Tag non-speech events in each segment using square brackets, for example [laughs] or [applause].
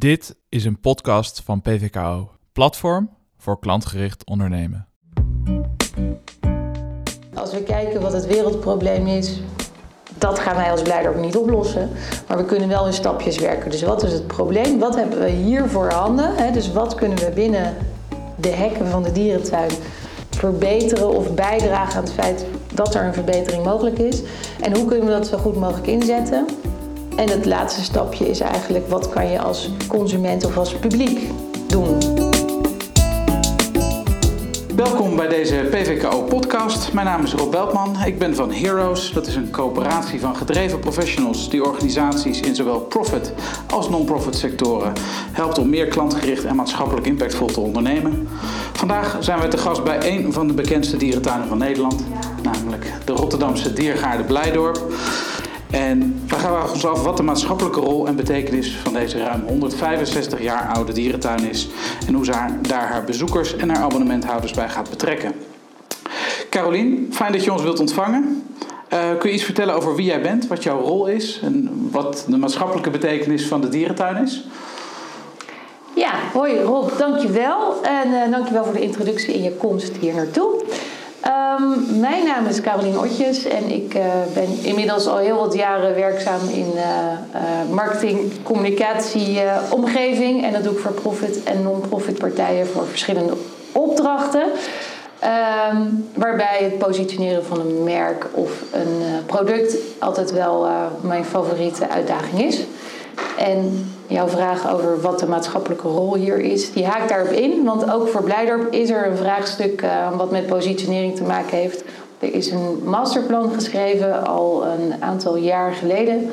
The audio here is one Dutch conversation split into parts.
Dit is een podcast van PVKO, Platform voor klantgericht ondernemen. Als we kijken wat het wereldprobleem is, dat gaan wij als Blijdorp niet oplossen. Maar we kunnen wel in stapjes werken. Dus wat is het probleem? Wat hebben we hier voor handen? Dus wat kunnen we binnen de hekken van de dierentuin verbeteren of bijdragen aan het feit dat er een verbetering mogelijk is? En hoe kunnen we dat zo goed mogelijk inzetten? En het laatste stapje is eigenlijk wat kan je als consument of als publiek doen. Welkom bij deze PVKO-podcast. Mijn naam is Rob Beltman. Ik ben van Heroes. Dat is een coöperatie van gedreven professionals die organisaties in zowel profit als non-profit sectoren helpt om meer klantgericht en maatschappelijk impactvol te ondernemen. Vandaag zijn we te gast bij een van de bekendste dierentuinen van Nederland, namelijk de Rotterdamse Diergaarde Blijdorp. En we gaan ons af wat de maatschappelijke rol en betekenis van deze ruim 165 jaar oude dierentuin is en hoe ze daar haar bezoekers en haar abonnementhouders bij gaat betrekken. Carolien, fijn dat je ons wilt ontvangen. Uh, kun je iets vertellen over wie jij bent, wat jouw rol is en wat de maatschappelijke betekenis van de dierentuin is? Ja, hoi Rob, dankjewel. En uh, dankjewel voor de introductie en je komst hier naartoe. Um, mijn naam is Carolien Otjes en ik uh, ben inmiddels al heel wat jaren werkzaam in uh, marketing, communicatie, omgeving. En dat doe ik voor profit en non-profit partijen voor verschillende opdrachten. Um, waarbij het positioneren van een merk of een product altijd wel mijn favoriete uitdaging is. En jouw vraag over wat de maatschappelijke rol hier is, die haakt daarop in. Want ook voor Blijdorp is er een vraagstuk uh, wat met positionering te maken heeft. Er is een masterplan geschreven al een aantal jaar geleden.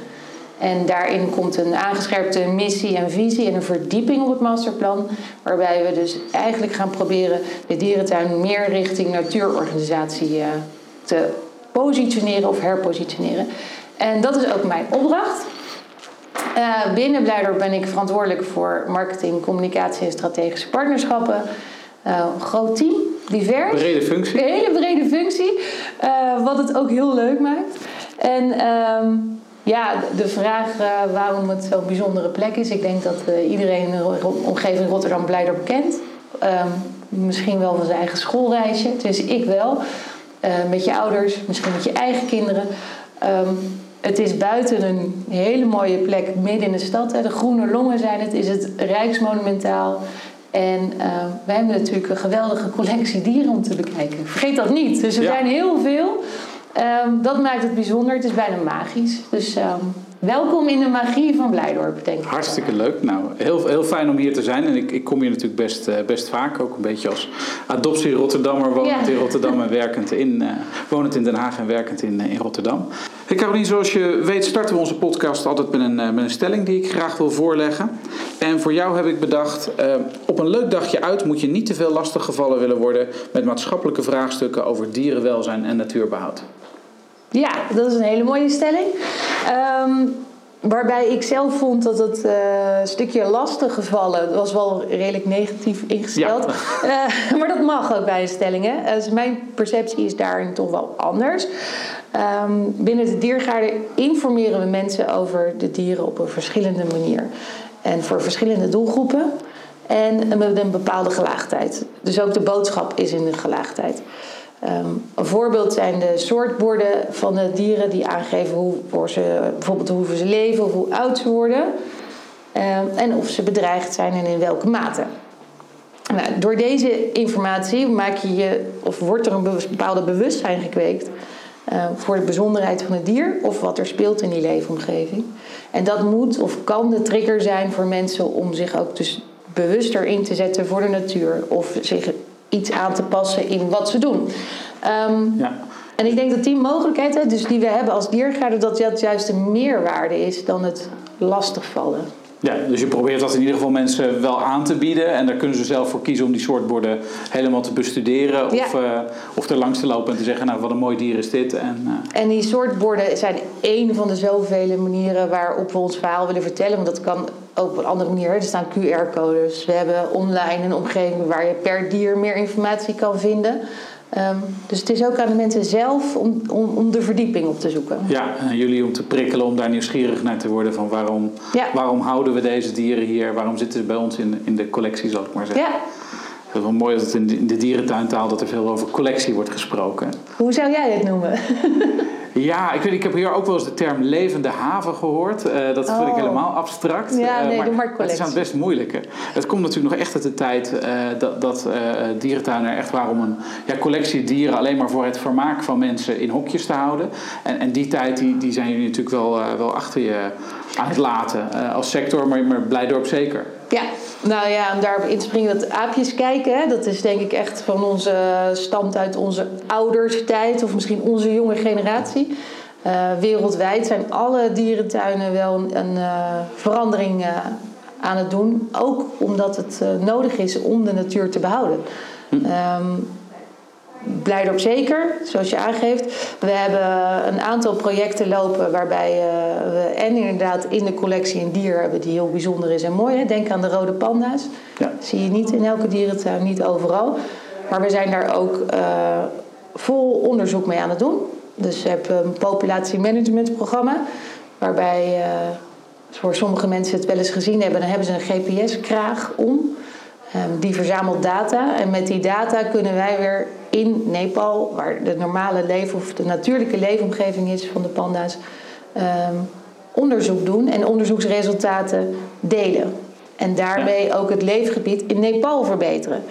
En daarin komt een aangescherpte missie en visie en een verdieping op het masterplan. Waarbij we dus eigenlijk gaan proberen de dierentuin meer richting natuurorganisatie uh, te positioneren of herpositioneren. En dat is ook mijn opdracht. Uh, binnen Blijdorp ben ik verantwoordelijk voor marketing, communicatie en strategische partnerschappen. Uh, een groot team, divers. Brede functie. Een hele brede functie, uh, wat het ook heel leuk maakt. En uh, ja, de vraag waarom het zo'n bijzondere plek is. Ik denk dat iedereen in de omgeving Rotterdam Blijdorp kent. Ehm, misschien wel van zijn eigen schoolreisje, dus ik wel. met je ouders, misschien met je eigen kinderen. Um, het is buiten een hele mooie plek midden in de stad. De groene longen zijn het, is het rijksmonumentaal. En uh, wij hebben natuurlijk een geweldige collectie dieren om te bekijken. Vergeet dat niet. Dus er zijn heel veel. Um, dat maakt het bijzonder. Het is bijna magisch. Dus um, welkom in de magie van Blijdorp, denk ik. Hartstikke leuk. Nou, heel, heel fijn om hier te zijn. En ik, ik kom hier natuurlijk best, uh, best vaak. Ook een beetje als adoptie Rotterdammer, wonend ja. in Rotterdam en [laughs] werkend in, uh, wonend in Den Haag en werkend in, in Rotterdam. Hey Caroline, zoals je weet starten we onze podcast altijd met een, met een stelling die ik graag wil voorleggen. En voor jou heb ik bedacht, op een leuk dagje uit moet je niet te veel lastig gevallen willen worden met maatschappelijke vraagstukken over dierenwelzijn en natuurbehoud. Ja, dat is een hele mooie stelling. Um, waarbij ik zelf vond dat het uh, stukje lastig gevallen was wel redelijk negatief ingesteld. Ja. Uh, [laughs] maar dat mag ook bij een stelling. Hè? Dus mijn perceptie is daarin toch wel anders. Um, binnen de diergaarden informeren we mensen over de dieren op een verschillende manier. En voor verschillende doelgroepen. En met een bepaalde gelaagdheid. Dus ook de boodschap is in de gelaagdheid. Um, een voorbeeld zijn de soortborden van de dieren die aangeven hoe, voor ze, bijvoorbeeld hoe ze leven of hoe oud ze worden. Um, en of ze bedreigd zijn en in welke mate. Nou, door deze informatie maak je je, of wordt er een bepaalde bewustzijn gekweekt uh, voor de bijzonderheid van het dier of wat er speelt in die leefomgeving. En dat moet of kan de trigger zijn voor mensen om zich ook dus bewuster in te zetten voor de natuur of zich iets aan te passen in wat ze doen. Um, ja. En ik denk dat die mogelijkheid dus die we hebben als diergaarde, dat dat juist een meerwaarde is dan het lastigvallen. Ja, dus je probeert dat in ieder geval mensen wel aan te bieden. En daar kunnen ze zelf voor kiezen om die soortborden helemaal te bestuderen. Of, ja. uh, of er langs te lopen en te zeggen, nou wat een mooi dier is dit. En, uh... en die soortborden zijn één van de zoveel manieren waarop we ons verhaal willen vertellen. Want dat kan ook op een andere manier. Er staan QR-codes. We hebben online een omgeving waar je per dier meer informatie kan vinden. Ehm, dus het is ook aan de mensen zelf om, om, om de verdieping op te zoeken. Ja, en jullie om te prikkelen, om daar nieuwsgierig naar te worden van waarom, Ja. waarom houden we deze dieren hier, waarom zitten ze bij ons in, in de collectie, zal ik maar zeggen. Ja, Het is wel mooi dat het in de, in de dierentuintaal dat er veel over collectie wordt gesproken. hoe zou jij het noemen? [laughs] Ja, ik, weet, ik heb hier ook wel eens de term levende haven gehoord. Eh, dat vind ik Oh. helemaal abstract. Ja, Eh, nee, doe maar het is aan het best moeilijke. Het komt natuurlijk nog echt uit de tijd eh, dat, dat dierentuinen er echt waren om een ja, collectie dieren alleen maar voor het vermaak van mensen in hokjes te houden. En, en die tijd die, die zijn jullie natuurlijk wel, wel achter je aan het laten als sector, maar, maar Blijdorp zeker. Ja, nou ja, en daarop inspringen dat aapjes kijken. Hè, dat is denk ik echt van onze, stamt uit onze ouderstijd of misschien onze jonge generatie. Eh, wereldwijd zijn alle dierentuinen wel een, een eh, verandering eh, aan het doen. Ook omdat het eh, nodig is om de natuur te behouden. Ehm, Blijdorp zeker, zoals je aangeeft. We hebben een aantal projecten lopen waarbij eh, we en inderdaad in de collectie een dier hebben die heel bijzonder is en mooi. Hè. Denk aan de rode panda's. Ja. Zie je niet in elke dierentuin, niet overal. Maar we zijn daar ook eh, vol onderzoek mee aan het doen. Dus we hebben een populatiemanagementprogramma waarbij eh, voor sommige mensen het wel eens gezien hebben, dan hebben ze een GPS-kraag om. Ehm, die verzamelt data en met die data kunnen wij weer in Nepal, waar de normale leven of de natuurlijke leefomgeving is van de panda's, ehm, onderzoek doen en onderzoeksresultaten delen. En daarmee ook het leefgebied in Nepal verbeteren.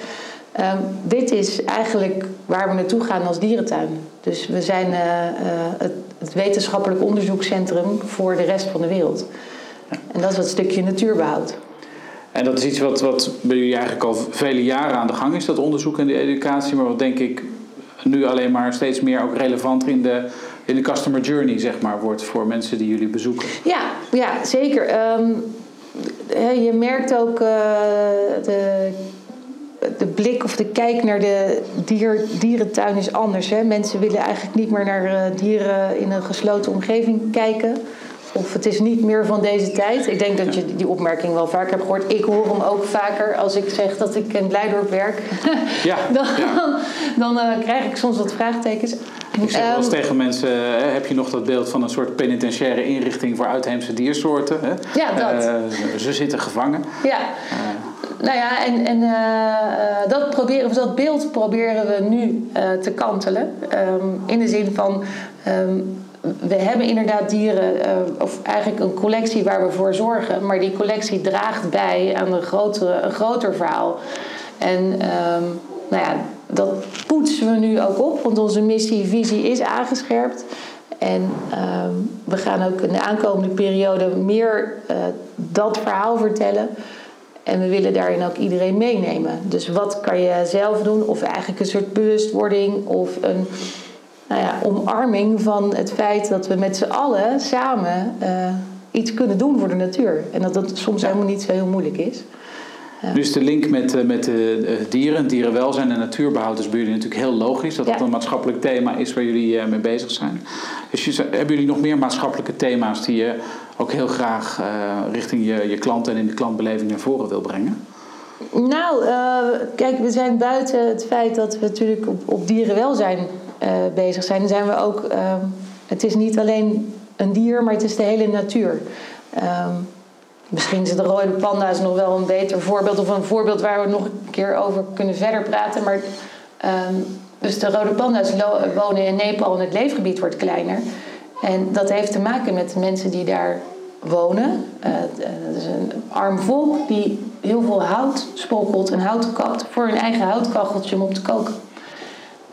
Ehm, dit is eigenlijk waar we naartoe gaan als dierentuin. Dus we zijn eh, eh, het, het wetenschappelijk onderzoekscentrum voor de rest van de wereld. En dat is dat stukje natuurbehoud. En dat is iets wat, wat bij jullie eigenlijk al vele jaren aan de gang is, dat onderzoek en de educatie. Maar wat denk ik nu alleen maar steeds meer ook relevant in de, in de customer journey, zeg maar, wordt voor mensen die jullie bezoeken. Ja, ja zeker. Ehm, je merkt ook eh, de, de blik of de kijk naar de dier, dierentuin is anders. Hè? Mensen willen eigenlijk niet meer naar eh, dieren in een gesloten omgeving kijken. Of het is niet meer van deze tijd. Ik denk dat je die opmerking wel vaker hebt gehoord. Ik hoor hem ook vaker als ik zeg dat ik in Blijdorp werk. [laughs] Ja, dan ja. dan eh, krijg ik soms wat vraagtekens. Ik zeg wel eens Ehm, tegen mensen, hè, heb je nog dat beeld van een soort penitentiaire inrichting voor uitheemse diersoorten? Hè? Ja, dat. Eh, ze zitten gevangen. Ja. Nou ja, en, en eh, eh, dat, proberen, of dat beeld proberen we nu eh, te kantelen. Ehm, in de zin van, ehm, we hebben inderdaad dieren, eh, of eigenlijk een collectie waar we voor zorgen. Maar die collectie draagt bij aan een, grotere, een groter verhaal. En ehm, nou ja, dat poetsen we nu ook op, want onze missie, visie is aangescherpt. En ehm, we gaan ook in de aankomende periode meer eh, dat verhaal vertellen. En we willen daarin ook iedereen meenemen. Dus wat kan je zelf doen? Of eigenlijk een soort bewustwording of een nou ja, omarming van het feit dat we met z'n allen samen eh, iets kunnen doen voor de natuur. En dat dat soms helemaal niet zo heel moeilijk is. Dus de link met, eh, met de eh, dieren, dierenwelzijn en natuurbehoud is bij jullie natuurlijk heel logisch. Dat dat Ja. een maatschappelijk thema is waar jullie mee bezig zijn. Dus hebben jullie nog meer maatschappelijke thema's die je ook heel graag richting je, je klanten en in de klantbeleving naar voren wil brengen? Nou, kijk, we zijn buiten het feit dat we natuurlijk op, op dierenwelzijn bezig zijn. Zijn we ook, ehm, het is niet alleen een dier, maar het is de hele natuur. Ehm, misschien is de rode panda's nog wel een beter voorbeeld, of een voorbeeld waar we nog een keer over kunnen verder praten. Maar ehm, dus de rode panda's wonen in Nepal en het leefgebied wordt kleiner. En dat heeft te maken met de mensen die daar wonen. Eh, dat is een arm volk die heel veel hout sprokkelt en hout kapt voor hun eigen houtkacheltje om op te koken.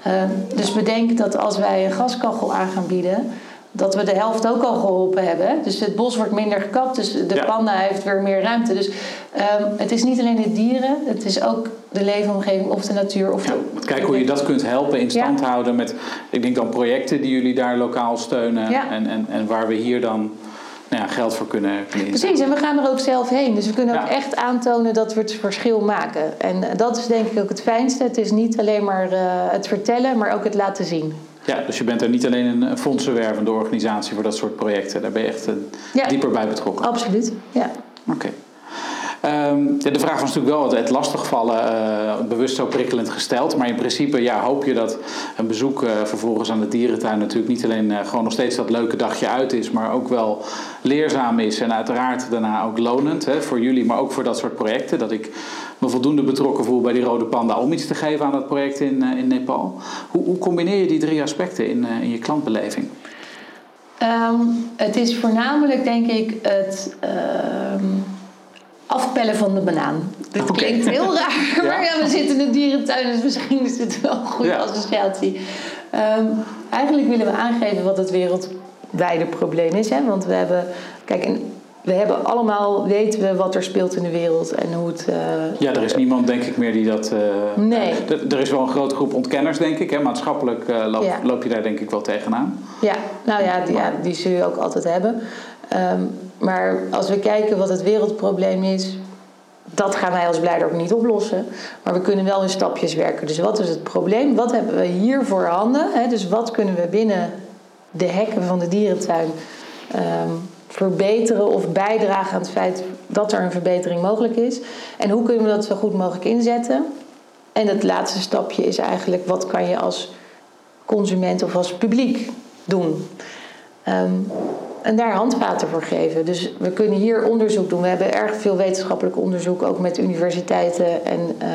Eh, dus bedenk dat als wij een gaskachel aan gaan bieden, dat we de helft ook al geholpen hebben. Dus het bos wordt minder gekapt, dus de Ja. panda heeft weer meer ruimte. Dus ehm, het is niet alleen de dieren, het is ook de leefomgeving of de natuur. Of Ja, de- kijk hoe je dat kunt helpen in stand Ja. houden met, ik denk dan projecten die jullie daar lokaal steunen en, en, en waar we hier dan nou ja, geld voor kunnen, kunnen inzetten. Precies, en we gaan er ook zelf heen. Dus we kunnen ook echt aantonen dat we het verschil maken. En eh, dat is denk ik ook het fijnste. Het is niet alleen maar eh, het vertellen, maar ook het laten zien. Ja, dus je bent er niet alleen een fondsenwervende organisatie voor dat soort projecten. Daar ben je echt Ja. dieper bij betrokken. Absoluut, ja. Oké. Ehm, de vraag was natuurlijk wel het lastigvallen, uh, bewust zo prikkelend gesteld. Maar in principe ja, hoop je dat een bezoek uh, vervolgens aan de dierentuin natuurlijk niet alleen uh, gewoon nog steeds dat leuke dagje uit is, maar ook wel leerzaam is en uiteraard daarna ook lonend hè, voor jullie, maar ook voor dat soort projecten. Dat ik me voldoende betrokken voel bij die rode panda om iets te geven aan dat project in, in Nepal. Hoe, hoe, combineer je die drie aspecten in, in je klantbeleving? Um, het is voornamelijk denk ik het. Uh, afpellen van de banaan. Dit klinkt heel [laughs] raar, maar ja, we zitten in de dierentuin, dus misschien is dit wel een goede associatie. Um, eigenlijk willen we aangeven wat het wereldwijde probleem is. Hè? Want we hebben, kijk, we hebben allemaal, weten we wat er speelt in de wereld en hoe het... Uh, ja, er is niemand denk ik meer die dat... Uh, nee. er is wel een grote groep ontkenners denk ik. Hè? Maatschappelijk loop, ja. loop, je daar denk ik wel tegenaan. Ja, nou ja, die, ja, die zul je ook altijd hebben. Um, maar als we kijken wat het wereldprobleem is, dat gaan wij als Blijdorp niet oplossen. Maar we kunnen wel in stapjes werken. Dus wat is het probleem? Wat hebben we hier voor handen? Dus wat kunnen we binnen de hekken van de dierentuin um, verbeteren of bijdragen aan het feit dat er een verbetering mogelijk is? En hoe kunnen we dat zo goed mogelijk inzetten? En het laatste stapje is eigenlijk wat kan je als consument of als publiek doen? Um, en daar handvaten voor geven. Dus we kunnen hier onderzoek doen. We hebben erg veel wetenschappelijk onderzoek, ook met universiteiten en uh,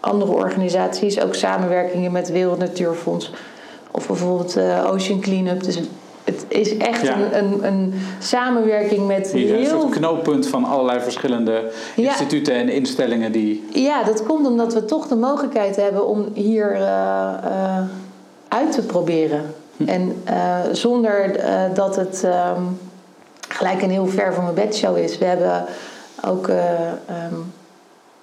andere organisaties. Ook samenwerkingen met Wereld Natuurfonds of bijvoorbeeld uh, Ocean Cleanup. Dus het is echt ja. een, een, een, samenwerking met Hier, heel... Een soort knooppunt van allerlei verschillende ja. instituten en instellingen die... Ja, dat komt omdat we toch de mogelijkheid hebben om hier uh, uit te proberen. En uh, zonder uh, dat het um, gelijk een heel ver van mijn bedshow is. We hebben ook uh, um,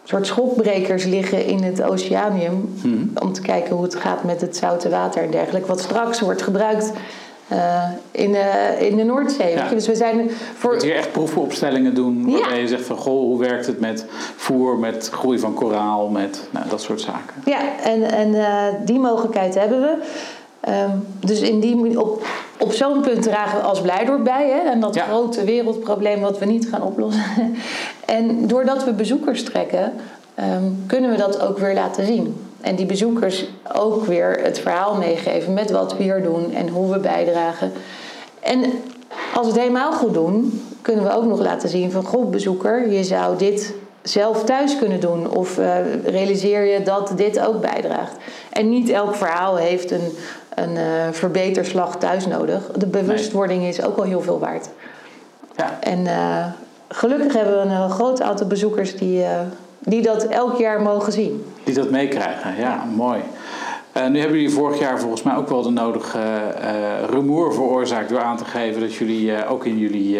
soort schokbrekers liggen in het oceanium. Hmm. Om te kijken hoe het gaat met het zoute water en dergelijke. Wat straks wordt gebruikt in, de, in de Noordzee. Ja. Dus we zijn voor... Je hier echt proefopstellingen doen waarbij ja. je zegt van goh, hoe werkt het met voer, met groei van koraal, met nou, dat soort zaken. Ja, en, en die mogelijkheid hebben we. Um, dus in die, op, op zo'n punt dragen we als Blijdorp bij. Hè? En dat ja. grote wereldprobleem wat we niet gaan oplossen. [laughs] en doordat we bezoekers trekken, um, kunnen we dat ook weer laten zien. En die bezoekers ook weer het verhaal meegeven met wat we hier doen en hoe we bijdragen. En als we het helemaal goed doen, kunnen we ook nog laten zien van... Goh, bezoeker, je zou dit zelf thuis kunnen doen. Of uh, realiseer je dat dit ook bijdraagt. En niet elk verhaal heeft een, een uh, verbeterslag thuis nodig. De bewustwording is ook al heel veel waard. Ja. En uh, gelukkig hebben we een groot aantal bezoekers die, die dat elk jaar mogen zien. Die dat meekrijgen, ja, ja. mooi. Uh, nu hebben jullie vorig jaar volgens mij ook wel de nodige uh, rumoer veroorzaakt door aan te geven dat jullie uh, ook in jullie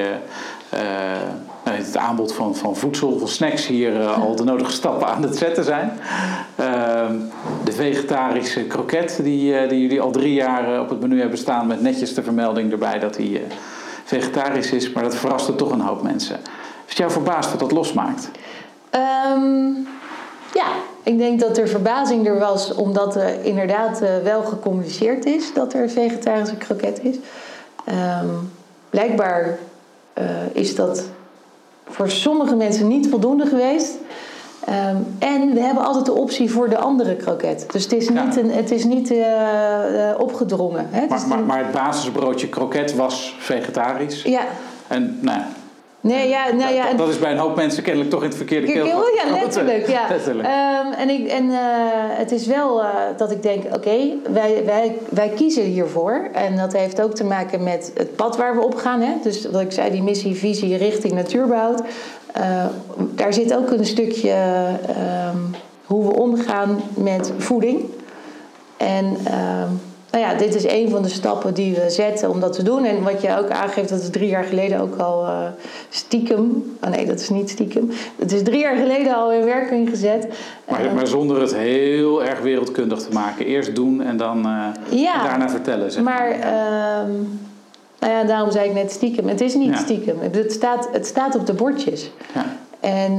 het aanbod van, van voedsel, van snacks hier al de nodige stappen aan het zetten zijn. Ehm, de vegetarische kroket die, die jullie al drie jaar op het menu hebben staan met netjes de vermelding erbij dat hij vegetarisch is, maar dat verraste toch een hoop mensen. Is jou verbaasd wat dat losmaakt? Um, ja, ik denk dat er verbazing er was, omdat er inderdaad wel gecommuniceerd is dat er een vegetarische kroket is. Um, blijkbaar is dat voor sommige mensen niet voldoende geweest. Um, en we hebben altijd de optie voor de andere kroket. Dus het is niet, een, het is niet uh, opgedrongen. Hè? Maar, het maar, maar, het basisbroodje kroket was vegetarisch. Ja. En nou, Nee, ja, nou ja, dat, dat, is bij een hoop mensen kennelijk toch in het verkeerde keel. Ja, letterlijk. Ja. [laughs] letterlijk. Um, en ik, en uh, het is wel uh, dat ik denk, oké, okay, wij, wij, wij kiezen hiervoor. En dat heeft ook te maken met het pad waar we op gaan. Hè? Dus wat ik zei, die missie, visie richting natuurbehoud. Uh, daar zit ook een stukje um, hoe we omgaan met voeding. En... Um, nou ja, dit is een van de stappen die we zetten om dat te doen. En wat je ook aangeeft, dat is drie jaar geleden ook al uh, stiekem. Oh nee, dat is niet stiekem. Het is drie jaar geleden al in werking gezet. Maar, uh, maar zonder het heel erg wereldkundig te maken. Eerst doen en dan uh, ja, en daarna vertellen. Zeg maar, maar ehm, nou ja, daarom zei ik net stiekem. Het is niet ja. stiekem. Het staat, het staat op de bordjes. Ja. En...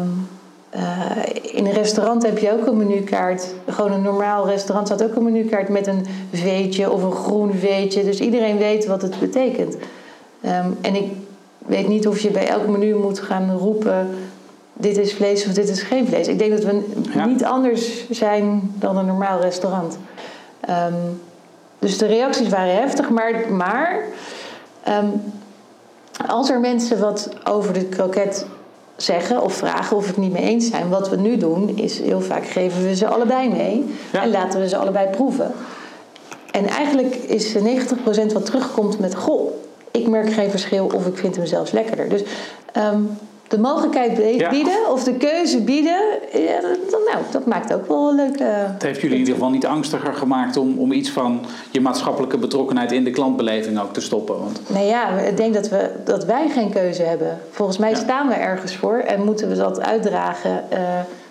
Um, uh, in een restaurant heb je ook een menukaart. Gewoon een normaal restaurant staat ook een menukaart met een veetje of een groen veetje. Dus iedereen weet wat het betekent. Um, en ik weet niet of je bij elk menu moet gaan roepen dit is vlees of dit is geen vlees. Ik denk dat we Ja. niet anders zijn dan een normaal restaurant. Ehm, dus de reacties waren heftig, maar, maar ehm, als er mensen wat over de kroket zeggen of vragen of het niet mee eens zijn, wat we nu doen, is heel vaak geven we ze allebei mee Ja. en laten we ze allebei proeven. En eigenlijk is 90% wat terugkomt met: Goh, ik merk geen verschil of ik vind hem zelfs lekkerder. Dus ehm, de mogelijkheid bieden of de keuze bieden, ja, dat, nou, dat maakt ook wel een leuke. Het heeft jullie in ieder geval niet angstiger gemaakt om, om iets van je maatschappelijke betrokkenheid in de klantbeleving ook te stoppen. Want Nee, ja, ik denk dat, we, dat wij geen keuze hebben. Volgens mij Ja. staan we ergens voor en moeten we dat uitdragen eh,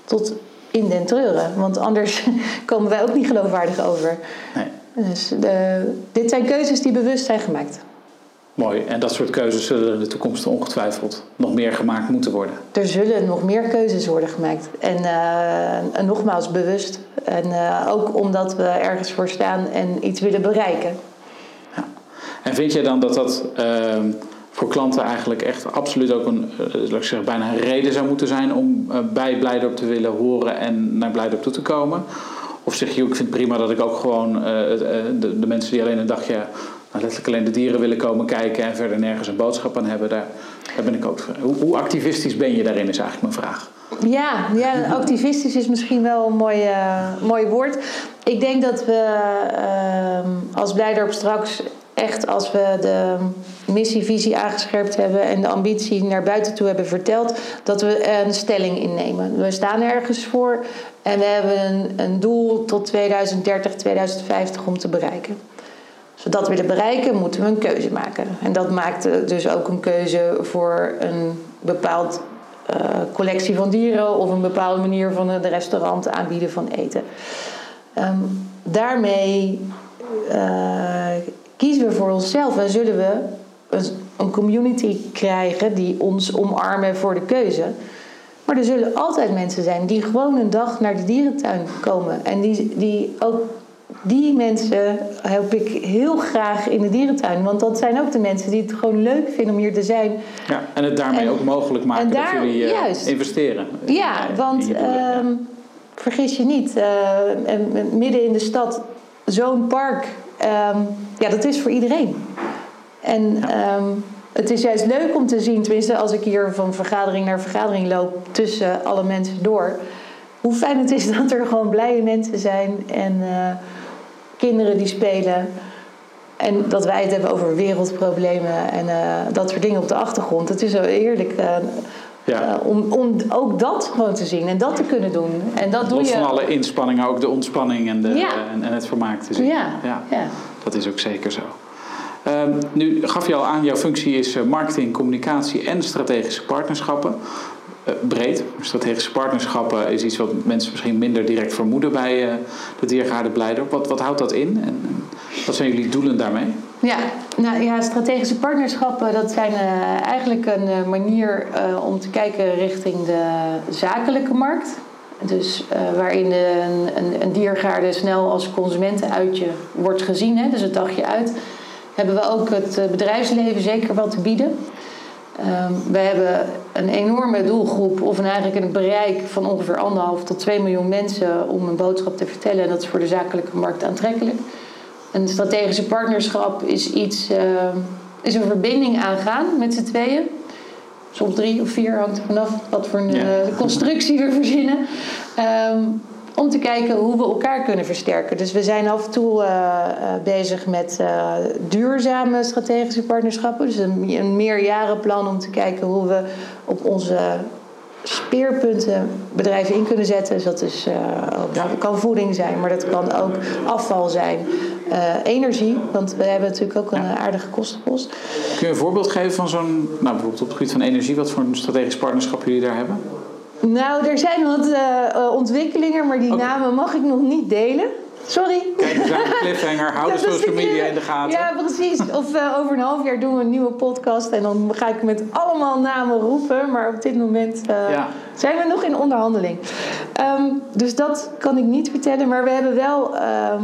tot in den treuren. Want anders [laughs] komen wij ook niet geloofwaardig over. nee, Dus de, dit zijn keuzes die bewust zijn gemaakt. Mooi. En dat soort keuzes zullen er in de toekomst ongetwijfeld nog meer gemaakt moeten worden. Er zullen nog meer keuzes worden gemaakt. En, eh, en nogmaals bewust. En eh, ook omdat we ergens voor staan en iets willen bereiken. En vind jij dan dat dat ehm, voor klanten eigenlijk echt absoluut ook een, eh, ik zeggen, bijna een reden zou moeten zijn om bij Blijdorp te willen horen en naar Blijdorp toe te komen? Of zeg je, ik vind het prima dat ik ook gewoon de, de mensen die alleen een dagje, nou, letterlijk alleen de dieren willen komen kijken en verder nergens een boodschap aan hebben, daar, ben ik ook voor. Hoe, hoe activistisch ben je daarin, is eigenlijk mijn vraag. Ja, ja activistisch is misschien wel een mooi, eh, mooi woord. Ik denk dat we ehm, als Blijdorp straks echt als we de missievisie aangescherpt hebben en de ambitie naar buiten toe hebben verteld, dat we een stelling innemen. We staan ergens voor en we hebben een, een doel tot 2030, 2050 om te bereiken. Als we dat willen bereiken, moeten we een keuze maken. En dat maakt eh, dus ook een keuze voor een bepaald eh, collectie van dieren of een bepaalde manier van het restaurant aanbieden van eten. Ehm, daarmee eh, kiezen we voor onszelf en zullen we een, een community krijgen die ons omarmen voor de keuze. Maar er zullen altijd mensen zijn die gewoon een dag naar de dierentuin komen. En die, die ook die mensen help ik heel graag in de dierentuin. Want dat zijn ook de mensen die het gewoon leuk vinden om hier te zijn. Ja, en het daarmee En- ook mogelijk maken daar- dat jullie juist. investeren. in- Ja, want je doelen, ja. vergis je niet, eh, en midden in de stad zo'n park, ehm, ja, dat is voor iedereen. En ehm, het is juist leuk om te zien, tenminste als ik hier van vergadering naar vergadering loop tussen alle mensen door, hoe fijn het is [laughs] dat er gewoon blije mensen zijn en eh, kinderen die spelen. En dat wij het hebben over wereldproblemen en eh, dat soort dingen op de achtergrond. Het is zo heerlijk eh, Ja. eh, om, om ook dat gewoon te zien en dat te kunnen doen. En dat doe Los je. van alle inspanningen, ook de ontspanning en, de, Ja. en, en het vermaak te zien. Ja, ja. ja. Dat is ook zeker zo. Ehm, nu gaf je al aan, jouw functie is marketing, communicatie en strategische partnerschappen. Eh, breed. Strategische partnerschappen is iets wat mensen misschien minder direct vermoeden bij eh, de Diergaarde. Wat, wat houdt dat in en, wat zijn jullie doelen daarmee? Ja, nou ja, strategische partnerschappen, dat zijn eh, eigenlijk een manier om te kijken richting de zakelijke markt. Dus waarin een, een, diergaarde snel als consumentenuitje wordt gezien, hè, dus het dagje uit, hebben we ook het bedrijfsleven zeker wat te bieden. Ehm, we hebben een enorme doelgroep, of een, eigenlijk een bereik van ongeveer anderhalf tot 2 miljoen mensen om een boodschap te vertellen. En dat is voor de zakelijke markt aantrekkelijk. Een strategische partnerschap is iets, eh, is een verbinding aangaan met z'n tweeën. Soms drie of vier, hangt er vanaf wat voor een Ja. eh, constructie we verzinnen. Ehm, om te kijken hoe we elkaar kunnen versterken. Dus we zijn af en toe eh, eh, bezig met eh, duurzame strategische partnerschappen. Dus een, een meerjarenplan om te kijken hoe we op onze speerpunten bedrijven in kunnen zetten. Dus dat is, ook- Ja. kan voeding zijn, maar dat kan ook afval zijn. Energie, want we hebben natuurlijk ook een Ja. aardige kostenpost. Kun je een voorbeeld geven van zo'n, nou bijvoorbeeld op het gebied van energie, wat voor een strategisch partnerschap jullie daar hebben? Nou, er zijn wat eh, eh, ontwikkelingen, maar die namen mag ik nog niet delen. Sorry. Kijk, we zijn de cliffhanger, hou [laughs] de Ja, is social de media in de gaten. Ja, precies. Of eh, over een half jaar doen we een nieuwe podcast en dan ga ik met allemaal namen roepen. Maar op dit moment Ja. zijn we nog in onderhandeling. Ehm, dus dat kan ik niet vertellen. Maar we hebben wel ehm,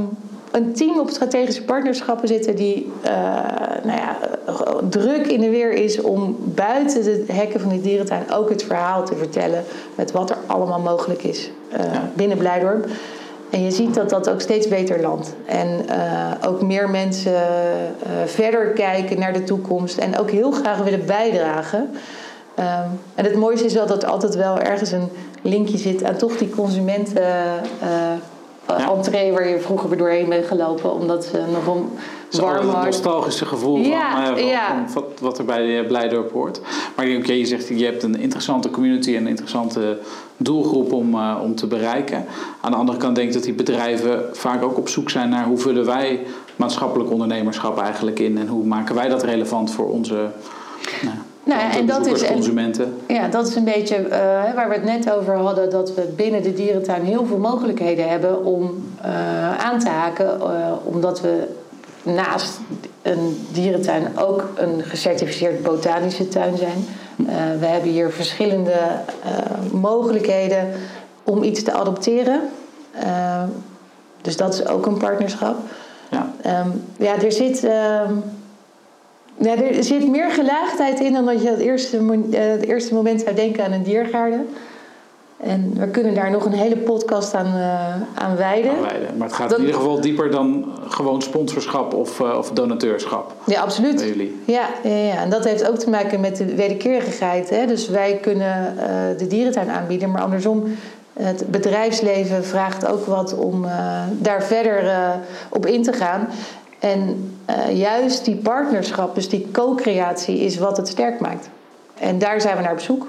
een team op strategische partnerschappen zitten die uh, nou ja, druk in de weer is om buiten de hekken van de dierentuin ook het verhaal te vertellen met wat er allemaal mogelijk is uh, binnen Blijdorp. En je ziet dat dat ook steeds beter landt. En uh, ook meer mensen verder kijken naar de toekomst en ook heel graag willen bijdragen. Um, en het mooiste is wel dat er altijd wel ergens een linkje zit aan toch die consumenten. Ja. entree waar je vroeger weer doorheen bent gelopen, omdat ze nog een warm Het nostalgische gevoel ja, van, uh, ja. van, wat, wat er bij Blijdorp hoort. Maar oké, okay, je zegt je hebt een interessante community en een interessante doelgroep om, uh, om te bereiken. Aan de andere kant denk ik dat die bedrijven vaak ook op zoek zijn naar hoe vullen wij maatschappelijk ondernemerschap eigenlijk in en hoe maken wij dat relevant voor onze. Nou, nou ja, en dat is consumenten. ja, dat is een beetje uh, waar we het net over hadden, dat we binnen de dierentuin heel veel mogelijkheden hebben om uh, aan te haken, uh, omdat we naast een dierentuin ook een gecertificeerd botanische tuin zijn. we hebben hier verschillende mogelijkheden om iets te adopteren. dus dat is ook een partnerschap. Ja, um, ja er zit. Ehm, ja, er zit meer gelaagdheid in dan dat je het eerste, uh, het eerste moment zou denken aan een diergaarde. En we kunnen daar nog een hele podcast aan, uh, aan wijden. Maar het gaat in ieder geval dieper dan gewoon sponsorschap of, uh, of donateurschap. Ja, absoluut. jullie. Ja, ja, ja, en dat heeft ook te maken met de wederkerigheid. Hè? Dus wij kunnen de dierentuin aanbieden, maar andersom het bedrijfsleven vraagt ook wat om uh, daar verder uh, op in te gaan. En uh, juist die partnerschap, dus die co-creatie, is wat het sterk maakt. En daar zijn we naar op zoek.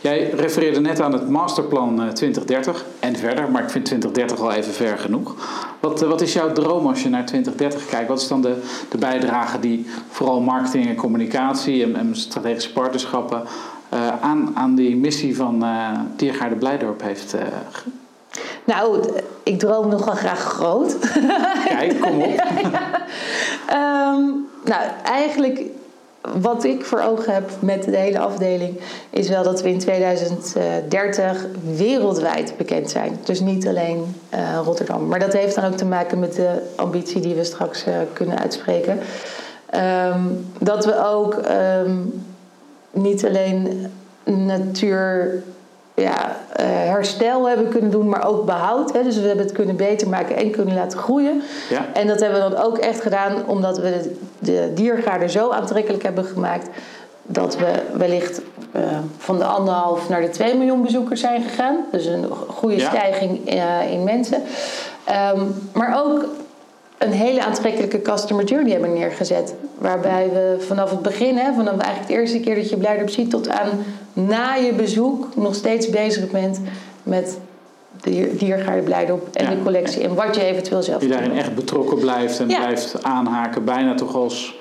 Jij refereerde net aan het masterplan 2030 en verder, maar ik vind 2030 al even ver genoeg. Wat, wat is jouw droom als je naar 2030 kijkt? Wat is dan de, de bijdrage die vooral marketing en communicatie en, en strategische partnerschappen aan, aan die missie van uh, Diergaarde Blijdorp heeft uh, nou, ik droom nogal graag groot. Kijk, kom op. [laughs] um, nou, eigenlijk wat ik voor ogen heb met de hele afdeling is wel dat we in 2030 wereldwijd bekend zijn. Dus niet alleen uh, Rotterdam. Maar dat heeft dan ook te maken met de ambitie die we straks uh, kunnen uitspreken. Um, dat we ook um, niet alleen natuur ja, uh, herstel hebben kunnen doen, maar ook behoud. Hè. Dus we hebben het kunnen beter maken en kunnen laten groeien. Ja. En dat hebben we dan ook echt gedaan omdat we de, de diergaarden zo aantrekkelijk hebben gemaakt. Dat we wellicht uh, van de anderhalf naar de 2 miljoen bezoekers zijn gegaan. Dus een goede ja. stijging uh, in mensen. Um, maar ook een hele aantrekkelijke customer journey hebben neergezet. Waarbij we vanaf het begin, hè, vanaf eigenlijk de eerste keer dat je Blijdorp ziet... tot aan na je bezoek nog steeds bezig bent met de diergaarde Blijdorp en ja. de collectie. En wat je eventueel zelf Die daarin echt betrokken blijft en ja. blijft aanhaken. Bijna toch als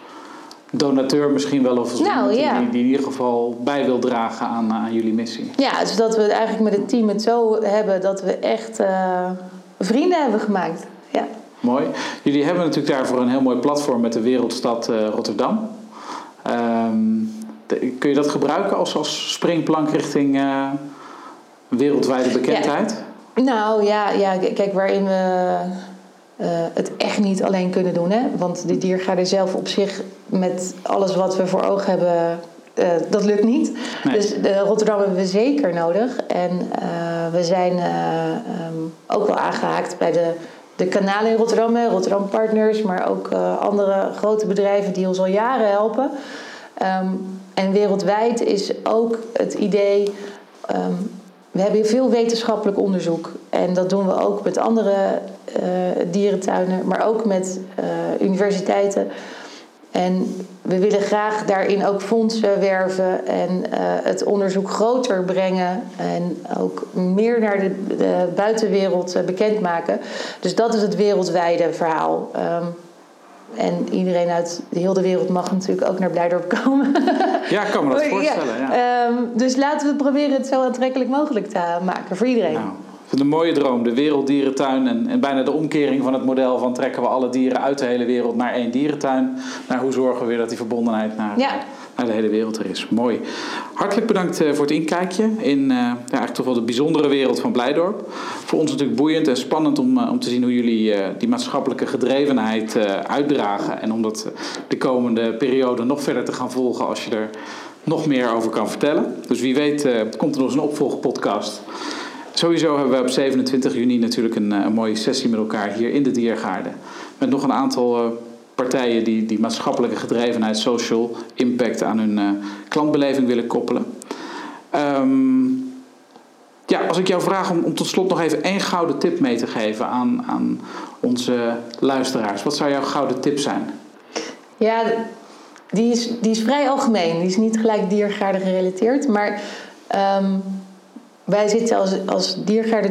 donateur misschien wel. Of als nou, ja. die, die, in ieder geval bij wil dragen aan, aan jullie missie. Ja, dus dat we eigenlijk met het team het zo hebben dat we echt uh, vrienden hebben gemaakt. Ja. Mooi. Jullie hebben natuurlijk daarvoor een heel mooi platform met de Wereldstad uh, Rotterdam. Um, de, kun je dat gebruiken als, als springplank richting uh, wereldwijde bekendheid? Ja. Nou ja, ja, kijk, waarin we uh, het echt niet alleen kunnen doen. Hè? Want de diergaarde zelf op zich, met alles wat we voor ogen hebben, uh, dat lukt niet. Nee. Dus Rotterdam hebben we zeker nodig. En we zijn um, ook wel aangehaakt bij de de kanalen in Rotterdam, Rotterdam Partners, maar ook uh, andere grote bedrijven die ons al jaren helpen. Um, en wereldwijd is ook het idee. Um, we hebben veel wetenschappelijk onderzoek en dat doen we ook met andere uh, dierentuinen, maar ook met uh, universiteiten. En we willen graag daarin ook fondsen werven en uh, het onderzoek groter brengen en ook meer naar de, de buitenwereld uh, bekendmaken. Dus dat is het wereldwijde verhaal. Um, en iedereen uit de hele wereld mag natuurlijk ook naar Blijdorp komen. [laughs] Ja, ik kan me dat [laughs] voorstellen. Ja. Ja. Um, dus laten we proberen het zo aantrekkelijk mogelijk te maken voor iedereen. Nou een mooie droom, de werelddierentuin. En, en, bijna de omkering van het model van trekken we alle dieren uit de hele wereld naar één dierentuin. Naar hoe zorgen we weer dat die verbondenheid naar, ja. naar de hele wereld er is. Mooi. Hartelijk bedankt voor het inkijkje in ja, eigenlijk toch wel de bijzondere wereld van Blijdorp. Voor ons natuurlijk boeiend en spannend om, om te zien hoe jullie die maatschappelijke gedrevenheid uitdragen. En om dat de komende periode nog verder te gaan volgen als je er nog meer over kan vertellen. Dus wie weet komt er nog een opvolgpodcast Sowieso hebben we op 27 juni natuurlijk een, eh, een, mooie sessie met elkaar hier in de Diergaarde. Met nog een aantal uh, partijen die, die maatschappelijke gedrevenheid, social impact aan hun uh, klantbeleving willen koppelen. Um, ja, als ik jou vraag om, om tot slot nog even één gouden tip mee te geven aan, aan onze luisteraars. Wat zou jouw gouden tip zijn? Ja, die is, die is vrij algemeen. Die is niet gelijk diergaarde gerelateerd. Maar um, wij zitten als, als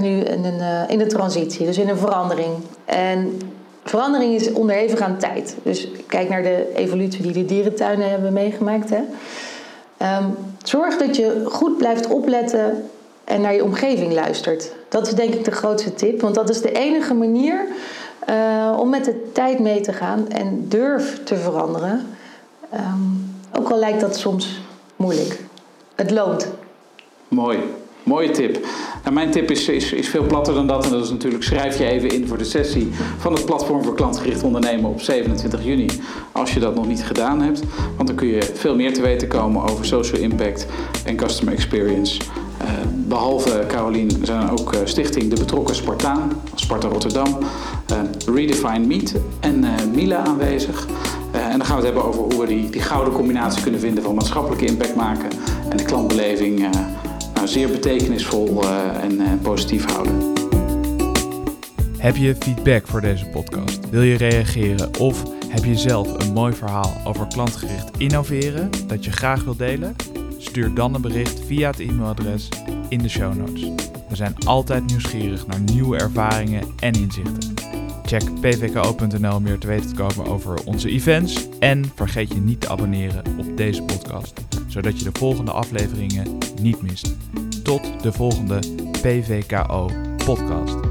nu in een, uh, in een transitie, dus in een verandering. En verandering is onderhevig aan tijd. Dus kijk naar de evolutie die de dierentuinen hebben meegemaakt. Hè. Um, zorg dat je goed blijft opletten en naar je omgeving luistert. Dat is denk ik de grootste tip, want dat is de enige manier uh, om met de tijd mee te gaan en durf te veranderen. Um, ook al lijkt dat soms moeilijk. Het loont. Mooi. Mooie tip. Nou, mijn tip is, is, veel platter dan dat. En dat is natuurlijk schrijf je even in voor de sessie van het platform voor klantgericht ondernemen op 27 juni. Als je dat nog niet gedaan hebt. Want dan kun je veel meer te weten komen over social impact en customer experience. Uh, behalve Carolien zijn ook uh, Stichting De Betrokken Spartaan, Sparta Rotterdam, uh, Redefine Meet en Mila aanwezig. en dan gaan we het hebben over hoe we die, die gouden combinatie kunnen vinden van maatschappelijke impact maken en de klantbeleving nou, zeer betekenisvol uh, en uh, positief houden. Heb je feedback voor deze podcast? Wil je reageren of heb je zelf een mooi verhaal over klantgericht innoveren dat je graag wilt delen? Stuur dan een bericht via het e-mailadres in de show notes. We zijn altijd nieuwsgierig naar nieuwe ervaringen en inzichten. Check pvko.nl om meer te weten te komen over onze events. En vergeet je niet te abonneren op deze podcast, zodat je de volgende afleveringen niet mist. Tot de volgende PVKO podcast.